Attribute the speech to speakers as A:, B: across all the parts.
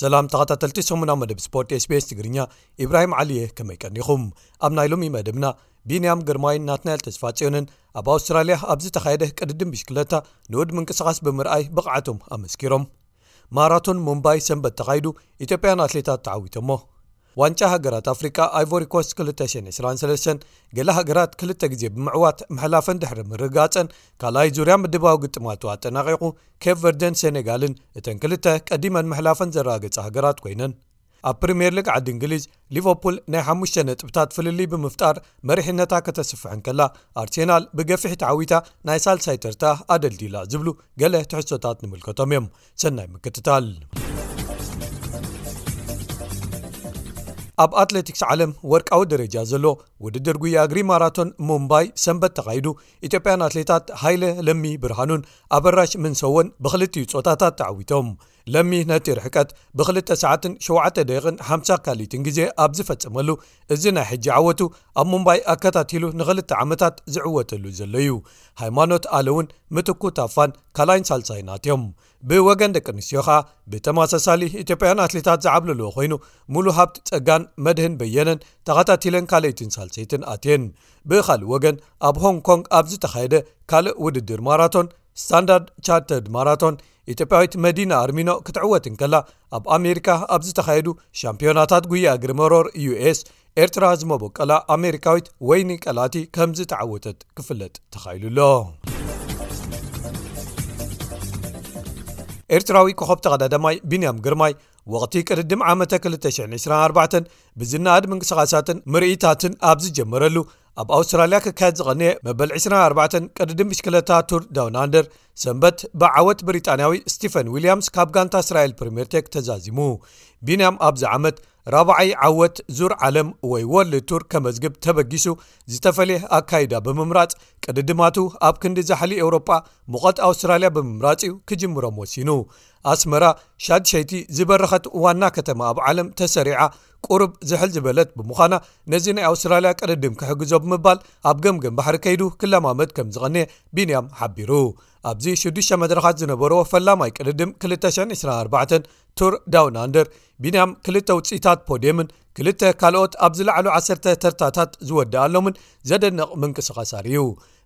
A: ሰላም ተኸታተልቲ ሰሙናዊ መደብ ስፖርት ስቤስ ትግርኛ ኢብራሂም ዓሊየ ከመይ ቀኒኹም ኣብ ናይ ሎሚ መደብና ቢንያም ግርማይን ናትናኤል ተስፋጽዮንን ኣብ ኣውስትራልያ ኣብ ዝተኻየደ ቅድድም ብሽክለታ ንኡድ ምንቅስቓስ ብምርኣይ ብቕዓቶም ኣመስኪሮም ማራቶን ሙምባይ ሰንበት ተኻይዱ ኢትዮጵያን ኣትሌታት ተዓዊቶሞ ዋንጫ ሃገራት ኣፍሪቃ ኣይቮሪኮስ 223 ገለ ሃገራት ክልተ ግዜ ብምዕዋት ምሕላፈን ድሕሪ ምርግጋፀን ካልኣይ ዙርያ ምድባዊ ግጥማቱ ኣጠናቂቑ ኬፕ ቨርደን ሴኔጋልን እተን ክልተ ቀዲመን ምሕላፈን ዘረጋገፀ ሃገራት ኮይነን ኣብ ፕሪምየር ሊግ ዓዲ እንግሊዝ ሊቨርፑል ናይ ሓሙሽተ ነጥብታት ፍልልይ ብምፍጣር መሪሕነታ ከተስፍሕ እንከላ ኣርሴናል ብገፊሕ ተዓዊታ ናይ ሳልሳይ ተርታ ኣደልዲላ ዝብሉ ገለ ትሕሶታት ንምልከቶም እዮም ሰናይ ምክትታል ኣብ ኣትለቲክስ ዓለም ወርቃዊ ደረጃ ዘሎ ውድድር ጉያ እግሪ ማራቶን ሙምባይ ሰንበት ተኻይዱ ኢትዮጵያን ኣትሌታት ሃይለ ለሚ ብርሃኑን ኣበራሽ ምንሰዎን ብክልትኡ ፆታታት ተዓዊቶም ለሚ ነቲ ርሕቀት ብክልተ ሰዓትን ሸውዓተ ደቂቕን ሓምሳ ካሊትን ግዜ ኣብ ዝፈጸመሉ እዚ ናይ ሕጂ ዓወቱ ኣብ ሙምባይ ኣከታቲሉ ንክልተ ዓመታት ዝዕወተሉ ዘሎ እዩ። ሃይማኖት ኣለውን ምትኩ ታፋን ካልኣይን ሳልሳይን ኣትዮም። ብወገን ደቂ ኣንስትዮ ከኣ ብተመሳሳሊ ኢትዮጵያውያን ኣትሌታት ዝዓብለልዎ ኮይኑ ሙሉሃብት ጸጋን መድህን በየነን ተኻታቲለን ካልኣይትን ሳልሰይትን ኣትየን። ብኻልእ ወገን ኣብ ሆንግ ኮንግ ኣብ ዝተኻየደ ካልእ ውድድር ማራቶን፣ ስታንዳርድ ቻርተድ ማራቶን ኢትዮጵያዊት መዲና ኣርሚኖ ክትዕወት እንከላ ኣብ ኣሜሪካ ኣብ ዝተኻየዱ ሻምፒዮናታት ጉያ እግሪ መሮር ዩስ ኤርትራ ዝመቦቀላ ኣሜሪካዊት ወይኒ ቀላቲ ከምዝ ተዓወተት ክፍለጥ ተኻይሉ ኣሎ ኤርትራዊ ኮኸብ ተቀዳዳማይ ቢንያም ግርማይ ወቕቲ ቅድድም ዓመተ 224 ብዝናኣድ ምንቅስቓሳትን ምርኢታትን ኣብ ዝጀመረሉ ኣብ ኣውስትራልያ ክካየድ ዝቐንየ መበል 24 ቅድድም ብሽክለታ ቱር ዳውናንድር ሰንበት ብዓወት ብሪጣንያዊ ስቲፈን ዊልያምስ ካብ ጋንታ እስራኤል ፕሪምር ቴክ ተዛዚሙ ቢንያም ኣብዚ ዓመት ራብዓይ ዓወት ዙር ዓለም ወይ ወል ቱር ከመዝግብ ተበጊሱ ዝተፈለየ ኣካይዳ ብምምራፅ ቅድድማቱ ኣብ ክንዲ ዛሕሊ ኤውሮጳ ሙቐት ኣውስትራልያ ብምምራፅ እዩ ክጅምሮም ወሲኑ ኣስመራ ሻድሸይቲ ዝበረኸት ዋና ከተማ ኣብ ዓለም ተሰሪዓ ቁሩብ ዝሕል ዝበለት ብምዃና ነዚ ናይ ኣውስትራልያ ቅድድም ክሕግዞ ብምባል ኣብ ገምገም ባሕሪ ከይዱ ክለማመድ ከም ዝቐንየ ቢንያም ሓቢሩ ኣብዚ ሽዱሽተ መድረኻት ዝነበርዎ ፈላማይ ቅድድም 224 ቱር ዳውንንደር ቢንያም ክልተ ውፅኢታት ፖድየምን ክልተ ካልኦት ኣብ ዝለዕሉ 1ሰተ ተርታታት ዝወድኣሎምን ዘደንቕ ምንቅስቓሳር እዩ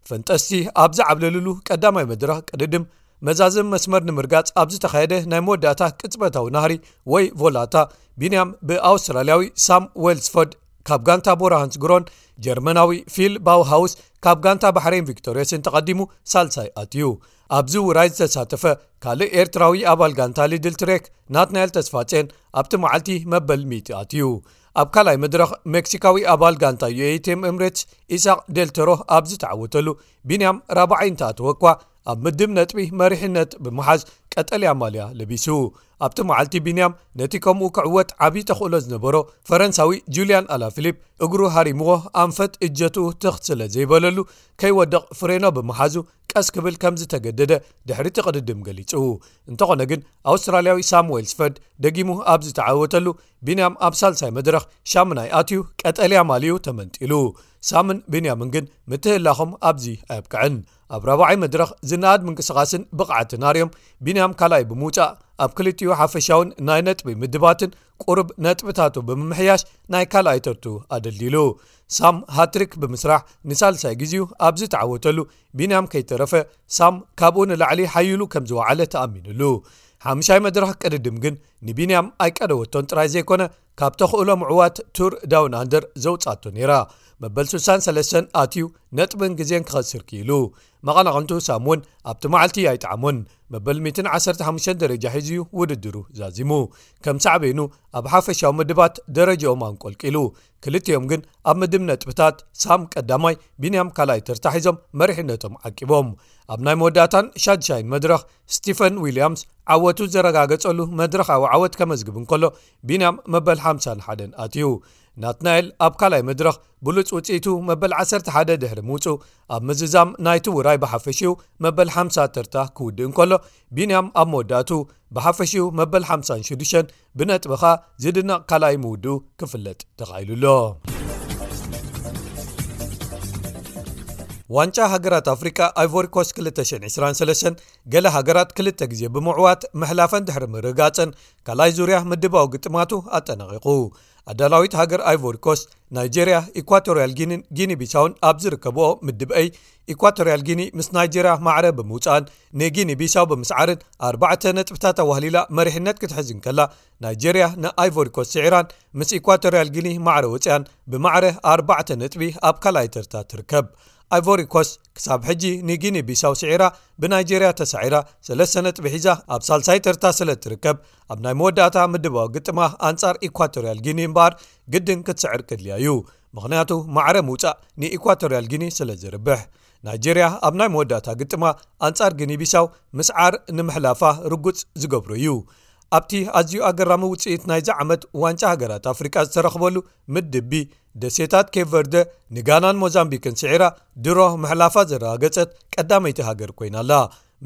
A: ፈንጠስቲ ኣብ ዝዓብለልሉ ቀዳማይ መድረኽ ቅድድም መዛዘሚ መስመር ንምርጋጽ ኣብ ዝተኻየደ ናይ መወዳእታ ቅጽበታዊ ናህሪ ወይ ቮላታ ቢንያም ብኣውስትራልያዊ ሳም ወልስፎርድ ካብ ጋንታ ቦራሃንስ ግሮን ጀርመናዊ ፊል ባው ሃውስ ካብ ጋንታ ባሕረይን ቪክቶርየስን ተቐዲሙ ሳልሳይ ኣትዩ ኣብዚ ውራይ ዝተሳተፈ ካልእ ኤርትራዊ ኣባል ጋንታ ሊድል ትሬክ ናትናኤል ተስፋጼን ኣብቲ መዓልቲ መበል ሚት ኣትዩ ኣብ ካልይ መድረኽ ሜክሲካዊ ኣባል ጋንታ ዩኤቴም እምሬት ኢሳቅ ደልተሮ ኣብ ዝተዓወተሉ ቢንያም ራብዓይ እንተኣተወ እኳ ኣብ ምድብ ነጥቢ መሪሕነት ብምሓዝ ቀጠልያ ማልያ ለቢሱ ኣብቲ መዓልቲ ቢንያም ነቲ ከምኡ ክዕወት ዓብዪ ተኽእሎ ዝነበሮ ፈረንሳዊ ጁልያን ኣላፍሊፕ እግሩ ሃሪምዎ ኣንፈት እጀትኡ ትኽ ስለ ዘይበለሉ ከይወደቕ ፍሬኖ ብምሓዙ ቀስ ክብል ከም ዝተገደደ ድሕሪ እቲ ቅድድም ገሊጹ እንተኾነ ግን ኣውስትራልያዊ ሳምዌልስፈርድ ደጊሙ ኣብ ዝተዓወተሉ ቢንያም ኣብ ሳልሳይ መድረኽ ሻሙናይ ኣትዩ ቀጠልያ ማልዩ ተመንጢሉ ሳምን ቢንያምን ግን ምትህላኾም ኣብዚ ኣየብቅዐን ኣብ ራብዓይ መድረኽ ዝነኣድ ምንቅስቓስን ብቕዓትን ኣርዮም ቢንያም ካልኣይ ብምውጻእ ኣብ ክልቲኡ ሓፈሻውን ናይ ነጥቢ ምድባትን ቁርብ ነጥብታቱ ብምምሕያሽ ናይ ካልኣይ ተርቱ ኣደልዲሉ ሳም ሃትሪክ ብምስራሕ ንሳልሳይ ግዜኡ ኣብ ዝተዓወተሉ ቢንያም ከይተረፈ ሳም ካብኡ ንላዕሊ ሓይሉ ከም ዝወዓለ ተኣሚኑሉ ሓምሻይ መድረኽ ቅድድም ግን ንቢንያም ኣይቀደወቶን ጥራይ ዘይኮነ ካብ ተኽእሎ ምዕዋት ቱር ዳውንንደር ዘውፃቶ ነይራ መበል 63 ኣትዩ ነጥብን ግዜን ክኸስር ክኢሉ መቐናቕንቱ ሳም እውን ኣብቲ መዓልቲ ኣይጠዓሞን መበል 115 ደረጃ ሒዙዩ ውድድሩ ዛዚሙ ከም ሳዕበይኑ ኣብ ሓፈሻዊ ምድባት ደረጃኦም ኣንቆልቂሉ ክልቲኦም ግን ኣብ ምድብ ነጥብታት ሳም ቀዳማይ ቢንያም ካልኣይ ተርታሒዞም መሪሕነቶም ዓቂቦም ኣብ ናይ መወዳእታን ሻድሻይን መድረኽ ስቲፈን ዊልያምስ ዓወቱ ዘረጋገፀሉ መድረኻዊ ዓወት ከመዝግብ እንከሎ ቢንያም መበል ሓምሳን ሓደን ኣትዩ። ናትናኤል ኣብ ካልኣይ መድረኽ ብሉጽ ውጽኢቱ መበል ዓሰርተ ሓደ ድሕሪ ምውጽኡ ኣብ ምዝዛም ናይቲ ውራይ ብሓፈሽኡ መበል ሓምሳ ተርታ ክውድእ እንከሎ ቢንያም ኣብ መወዳእቱ ብሓፈሽኡ መበል ሓምሳን ሽዱሽተን ብነጥቢ ከኣ ዝድነቕ ካልኣይ ምውድኡ ክፍለጥ ተኻኢሉ ኣሎ። ዋንጫ ሃገራት ኣፍሪቃ ኣይቮሪኮስ 223 ገለ ሃገራት ክልተ ግዜ ብምዕዋት ምሕላፈን ድሕሪ ምርግጋጸን ካልኣይ ዙርያ ምድባዊ ግጥማቱ ኣጠናቒቑ። ኣዳላዊት ሃገር ኣይቮሪኮስ፣ ናይጀርያ፣ ኢኳቶርያል ጊኒን ጊኒ ቢሳውን ኣብ ዝርከብኦ ምድብ ኤይ፣ ኢኳቶርያል ጊኒ ምስ ናይጀርያ ማዕረ ብምውጽኣን ንጊኒ ቢሳው ብምስዓርን ኣርባዕተ ነጥብታት ኣዋህሊላ መሪሕነት ክትሕዝ እንከላ ናይጀርያ ንኣይቮሪኮስ ስዒራን ምስ ኢኳቶርያል ጊኒ ማዕረ ወጺኣን ብማዕረ ኣርባዕተ ነጥቢ ኣብ ካልኣይ ተርታ ትርከብ። ኣይቮሪኮስት ክሳብ ሕጂ ንጊኒ ቢሳው ስዒራ ብናይጀርያ ተሳዒራ ሰለስተ ነጥቢ ሒዛ ኣብ ሳልሳይ ተርታ ስለ እትርከብ ኣብ ናይ መወዳእታ ምድባዊ ግጥማ ኣንጻር ኢኳቶርያል ጊኒ እምበኣር ግድን ክትስዕር ክድልያ እዩ ምኽንያቱ ማዕረ ምውጻእ ንኢኳቶርያል ጊኒ ስለ ዝርብሕ ናይጀርያ ኣብ ናይ መወዳእታ ግጥማ ኣንጻር ግኒ ቢሳው ምስዓር ንምሕላፋ ርጉጽ ዝገብሩ እዩ ኣብቲ ኣዝዩ ኣገራሚ ውፅኢት ናይዚ ዓመት ዋንጫ ሃገራት ኣፍሪቃ ዝተረኽበሉ ምድቢ ደሴታት ኬፕ ቨርደ ንጋናን ሞዛምቢክን ስዒራ ድሮ ምሕላፋ ዘረጋገጸት ቀዳመይቲ ሃገር ኮይና ኣላ።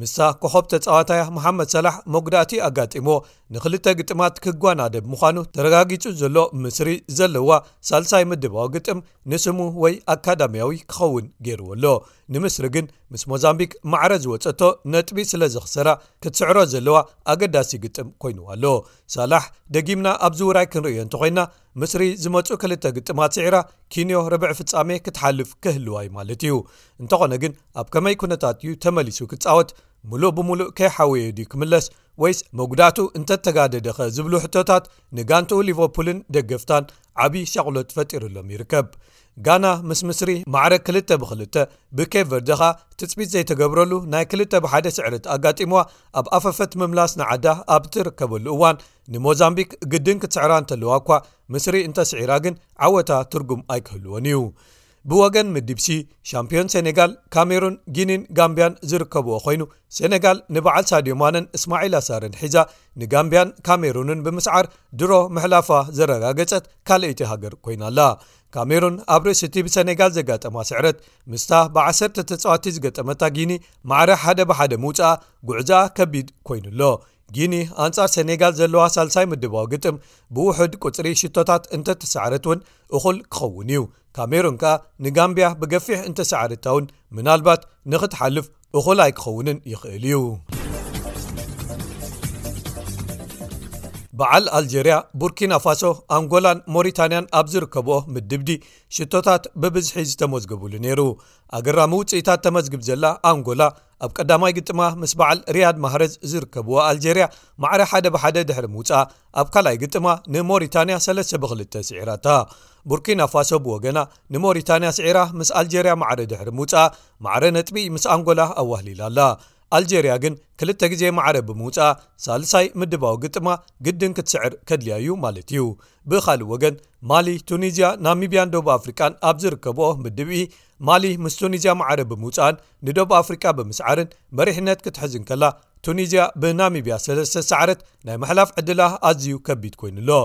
A: ምስታ ኮኾብ ተጻዋታያ መሓመድ ሰላሕ መጉዳእቲ ኣጋጢምዎ ንክልተ ግጥማት ክጓናደብ ምዃኑ ተረጋጊጹ ዘሎ ምስሪ ዘለዋ ሳልሳይ ምድባዊ ግጥም ንስሙ ወይ ኣካዳምያዊ ክኸውን ገይርዎ ኣሎ ንምስሪ ግን ምስ ሞዛምቢክ ማዕረ ዝወጸቶ ነጥቢ ስለ ዘኽሰራ ክትስዕሮ ዘለዋ ኣገዳሲ ግጥም ኮይኑዋ ኣሎ ሳላሕ ደጊምና ኣብዚ ውራይ ክንርእዮ እንተኮይና ምስሪ ዝመጹ ክልተ ግጥማት ስዒራ ኪንዮ ርብዒ ፍጻሜ ክትሓልፍ ክህልዋዩ ማለት እዩ እንተኾነ ግን ኣብ ከመይ ኩነታት እዩ ተመሊሱ ክጻወት ምሉእ ብምሉእ ከይሓወየ ድዩ ክምለስ ወይስ መጉዳእቱ እንተተጋደደኸ ዝብሉ ሕቶታት ንጋንትኡ ሊቨርፑልን ደገፍታን ዓብዪ ሻቕሎት ፈጢሩሎም ይርከብ ጋና ምስ ምስሪ ማዕረ ክልተ ብክልተ ብኬብ ቨርደኻ ትፅቢት ዘይተገብረሉ ናይ ክልተ ብሓደ ስዕረት ኣጋጢምዋ ኣብ ኣፈፈት ምምላስ ንዓዳ ኣብ ትርከበሉ እዋን ንሞዛምቢክ ግድን ክትስዕራ እንተለዋ እኳ ምስሪ እንተስዒራ ግን ዓወታ ትርጉም ኣይክህልዎን እዩ ብወገን ምዲብሲ ሻምፒዮን ሰነጋል ካሜሩን ጊኒን ጋምብያን ዝርከብዎ ኮይኑ ሰነጋል ንበዓል ሳድዮማንን እስማዒል ኣሳርን ሒዛ ንጋምብያን ካሜሩንን ብምስዓር ድሮ ምሕላፋ ዘረጋገጸት ካልእይቲ ሃገር ኮይና ኣላ ካሜሩን ኣብ ርእሲ እቲ ብሰነጋል ዘጋጠማ ስዕረት ምስታ ብዓሰርተ ተጻዋቲ ዝገጠመታ ጊኒ ማዕረ ሓደ ብሓደ ምውጽኣ ጉዕዛኣ ከቢድ ኮይኑ ኣሎ ጊኒ ኣንጻር ሰኔጋል ዘለዋ ሳልሳይ ምድባዊ ግጥም ብውሑድ ቊጽሪ ሽቶታት እንተ ተሳዕረት'ውን እኹል ክኸውን እዩ። ካሜሩን ከኣ ንጋምብያ ብገፊሕ እንተ ሰዓረታ'ውን ምናልባት ንኽትሓልፍ እኹል ኣይክኸውንን ይኽእል እዩ። በዓል ኣልጀርያ ቡርኪናፋሶ ኣንጎላን ሞሪታንያን ኣብ ዝርከብኦ ምድብ ዲ ሽቶታት ብብዝሒ ዝተመዝገብሉ ነይሩ ኣገራሚ ውፅኢታት ተመዝግብ ዘላ ኣንጎላ ኣብ ቀዳማይ ግጥማ ምስ በዓል ርያድ ማህረዝ ዝርከብዋ ኣልጀርያ ማዕረ ሓደ ብሓደ ድሕሪ ምውፃኣ ኣብ ካልኣይ ግጥማ ንሞሪታንያ ሰለስተ ብክልተ ስዒራታ ቡርኪና ፋሶ ብወገና ንሞሪታንያ ስዒራ ምስ ኣልጀርያ ማዕረ ድሕሪ ምውፃኣ ማዕረ ነጥቢ ምስ ኣንጎላ ኣዋህሊላ ኣላ ኣልጀርያ ግን ክልተ ግዜ ማዕረ ብምውፅኣ ሳልሳይ ምድባዊ ግጥማ ግድን ክትስዕር ከድልያ እዩ ማለት እዩ ብካልእ ወገን ማሊ ቱኒዝያ ናሚብያን ዶብ ኣፍሪቃን ኣብ ዝርከብኦ ምድብኢ ማሊ ምስ ቱኒዝያ ማዕረ ብምውፅኣን ንደቡብ ኣፍሪቃ ብምስዓርን መሪሕነት ክትሕዝ እንከላ ቱኒዝያ ብናሚብያ ስለ ዝተሰዓረት ናይ ምሕላፍ ዕድላ ኣዝዩ ከቢድ ኮይኑ ኣሎ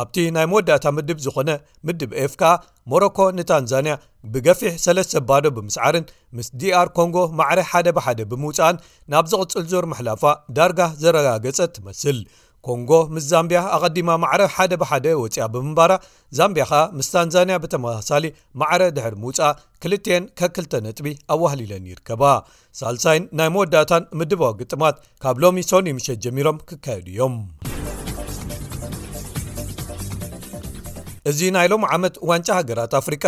A: ኣብቲ ናይ መወዳእታ ምድብ ዝኾነ ምድብ ኤፍ ከኣ ሞሮኮ ንታንዛንያ ብገፊሕ ሰለስተ ባዶ ብምስዓርን ምስ dር ኮንጎ ማዕረ ሓደ ብሓደ ብምውፃእን ናብ ዝቕፅል ዞር ምሕላፋ ዳርጋ ዘረጋገፀት ትመስል ኮንጎ ምስ ዛምብያ ኣቐዲማ ማዕረ ሓደ ብሓደ ወፂኣ ብምንባራ ዛምብያ ከኣ ምስ ታንዛንያ ብተመሳሳሊ ማዕረ ድሕሪ ምውፃኣ ክልትኤን ከክልተ ነጥቢ ኣዋህሊለን ይርከባ ሳልሳይን ናይ መወዳእታን ምድባዊ ግጥማት ካብ ሎሚ ሶኒ ምሸት ጀሚሮም ክካየዱ እዮም እዚ ናይ ሎም ዓመት ዋንጫ ሃገራት ኣፍሪቃ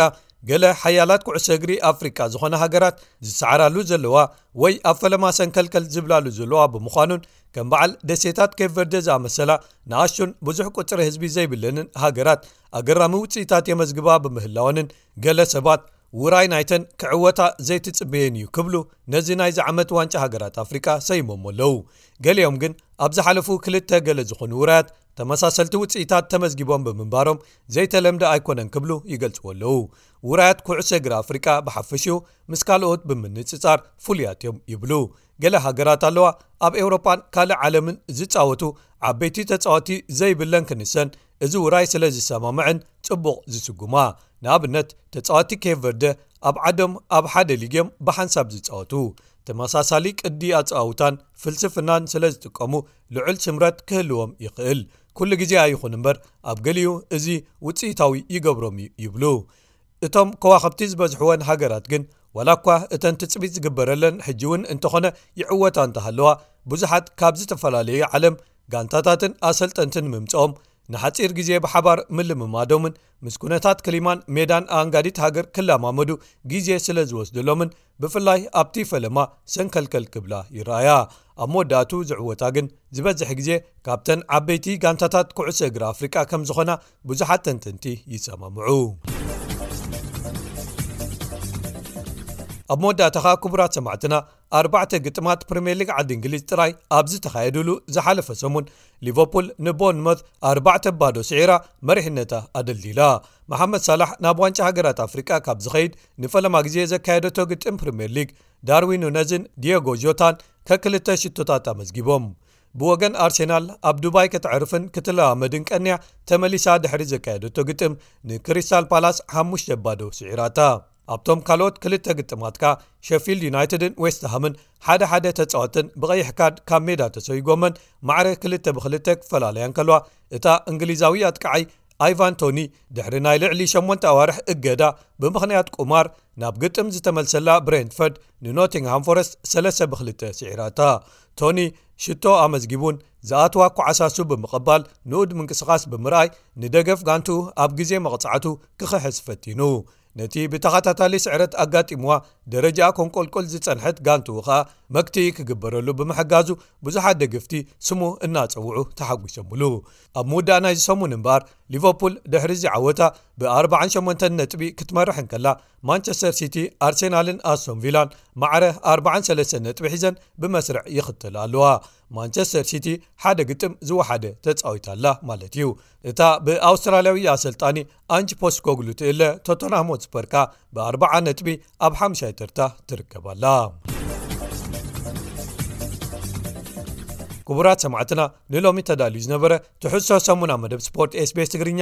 A: ገለ ሓያላት ኩዕሶ እግሪ ኣፍሪቃ ዝኾነ ሃገራት ዝሰዓራሉ ዘለዋ ወይ ኣብ ፈለማ ሰንከልከል ዝብላሉ ዘለዋ ብምዃኑን ከም በዓል ደሴታት ኬብ ቨርደ ዝኣመሰላ ንኣሽቱን ብዙሕ ቁፅሪ ህዝቢ ዘይብለንን ሃገራት ኣገራሚ ውፅኢታት የመዝግባ ብምህላወንን ገለ ሰባት ውራይ ናይተን ክዕወታ ዘይትፅበየን እዩ ክብሉ ነዚ ናይ ዝዓመት ዋንጫ ሃገራት ኣፍሪቃ ሰይሞሞ ኣለዉ ገሊኦም ግን ኣብ ዝሓለፉ ክልተ ገለ ዝኾኑ ውራያት ተመሳሰልቲ ውፅኢታት ተመዝጊቦም ብምንባሮም ዘይተለምደ ኣይኮነን ክብሉ ይገልጽዎ ኣለዉ ውራያት ኩዕሰ ግሪ ኣፍሪቃ ብሓፈሽኡ ምስ ካልኦት ብምንጽጻር ፍሉያት እዮም ይብሉ ገለ ሃገራት ኣለዋ ኣብ ኤውሮጳን ካልእ ዓለምን ዝጻወቱ ዓበይቲ ተጻወቲ ዘይብለን ክንሰን እዚ ውራይ ስለ ዝሰማምዐን ጽቡቕ ዝስጉማ ንኣብነት ተጻወቲ ኬብ ቨርደ ኣብ ዓዶም ኣብ ሓደ ሊግዮም ብሓንሳብ ዝጻወቱ ተመሳሳሊ ቅዲ ኣጻውታን ፍልስፍናን ስለ ዝጥቀሙ ልዑል ስምረት ክህልዎም ይኽእል ኩሉ ግዜ ኣይኹን እምበር ኣብ ገሊኡ እዚ ውጽኢታዊ ይገብሮም እዩ ይብሉ እቶም ከዋኸብቲ ዝበዝሕወን ሃገራት ግን ዋላ እኳ እተን ትጽቢት ዝግበረለን ሕጂ እውን እንተኾነ ይዕወታ እንተሃለዋ ብዙሓት ካብ ዝተፈላለዩ ዓለም ጋንታታትን ኣሰልጠንትን ምምጽኦም ንሓጺር ግዜ ብሓባር ምልምማዶምን ምስ ኩነታት ክሊማን ሜዳን ኣንጋዲት ሃገር ክላማመዱ ግዜ ስለ ዝወስድሎምን ብፍላይ ኣብቲ ፈለማ ሰንከልከል ክብላ ይረኣያ ኣብ መወዳእቱ ዝዕወታ ግን ዝበዝሕ ግዜ ካብተን ዓበይቲ ጋንታታት ኩዕሶ እግሪ ኣፍሪቃ ከም ዝኾና ብዙሓት ተንተንቲ ይሰማምዑ። ኣብ መወዳእታ ኸኣ ክቡራት ሰማዕትና ኣርባዕተ ግጥማት ፕሪምየር ሊግ ዓዲ እንግሊዝ ጥራይ ኣብ ዝተኻየድሉ ዝሓለፈ ሰሙን ሊቨርፑል ንቦንሞት ኣርባዕተ ባዶ ስዒራ መሪሕነታ ኣደልዲላ መሓመድ ሳላሕ ናብ ዋንጫ ሃገራት ኣፍሪቃ ካብ ዝኸይድ ንፈለማ ግዜ ዘካየደቶ ግጥም ፕሪምየር ሊግ ዳርዊን ኑነዝን ድየጎ ጆታን ከክልተ ሽቶታት ኣመዝጊቦም ብወገን ኣርሴናል ኣብ ዱባይ ከተዕርፍን ክትለማመድን ቀንያ ተመሊሳ ድሕሪ ዘካየደቶ ግጥም ንክሪስታል ፓላስ ሓሙሽተ ባዶ ስዒራታ ኣብቶም ካልኦት ክልተ ግጥማት ከኣ ሸፊልድ ዩናይትድን ዌስትሃምን ሓደ ሓደ ተጻወትን ብቐይሕ ካርድ ካብ ሜዳ ተሰይጎመን ማዕረ ክልተ ብክልተ ክፈላለያ ንከልዋ እታ እንግሊዛዊ ኣጥቃዓይ ኣይቫን ቶኒ ድሕሪ ናይ ልዕሊ 8 ኣዋርሕ እገዳ ብምኽንያት ቁማር ናብ ግጥም ዝተመልሰላ ብሬንትፈርድ ንኖቲንግሃም ፎረስት 3 ብክልተ ስዒራታ ቶኒ ሽቶ ኣመዝጊቡን ዝኣትዋ ኳዓሳሱ ብምቐባል ንኡድ ምንቅስቓስ ብምርኣይ ንደገፍ ጋንቱ ኣብ ግዜ መቕጻዕቱ ክኽሕስ ፈቲኑ ነቲ ብተኸታታሊ ስዕረት ኣጋጢምዋ ደረጃ ኮንቆልቁል ዝጸንሐት ጋንቱ ኸኣ መግትኢ ክግበረሉ ብምሕጋዙ ብዙሓት ደግፍቲ ስሙ እናጸውዑ ተሓጒሶምሉ ኣብ ምውዳእ ናይ ዝሰሙን እምበኣር ሊቨርፑል ድሕሪ እዚ ዓወታ ብ48 ነጥቢ ክትመርሕ እንከላ ማንቸስተር ሲቲ ኣርሴናልን ኣሶም ቪላን ማዕረ 43 ነጥቢ ሒዘን ብመስርዕ ይኽተላ ኣለዋ ማንቸስተር ሲቲ ሓደ ግጥም ዝወሓደ ተጻዊታ ኣላ ማለት እዩ እታ ብኣውስትራልያዊ ኣሰልጣኒ ኣንጅ ፖስኮግሉ ትእለ ቶተናሞት ስፐርካ ብ40 ነጥቢ ኣብ ሓምሻይ ተርታ ትርከብ ኣላ ክቡራት ሰማዕትና ንሎሚ ተዳልዩ ዝነበረ ትሕሶ ሰሙና መደብ ስፖርት ስቤስ ትግርኛ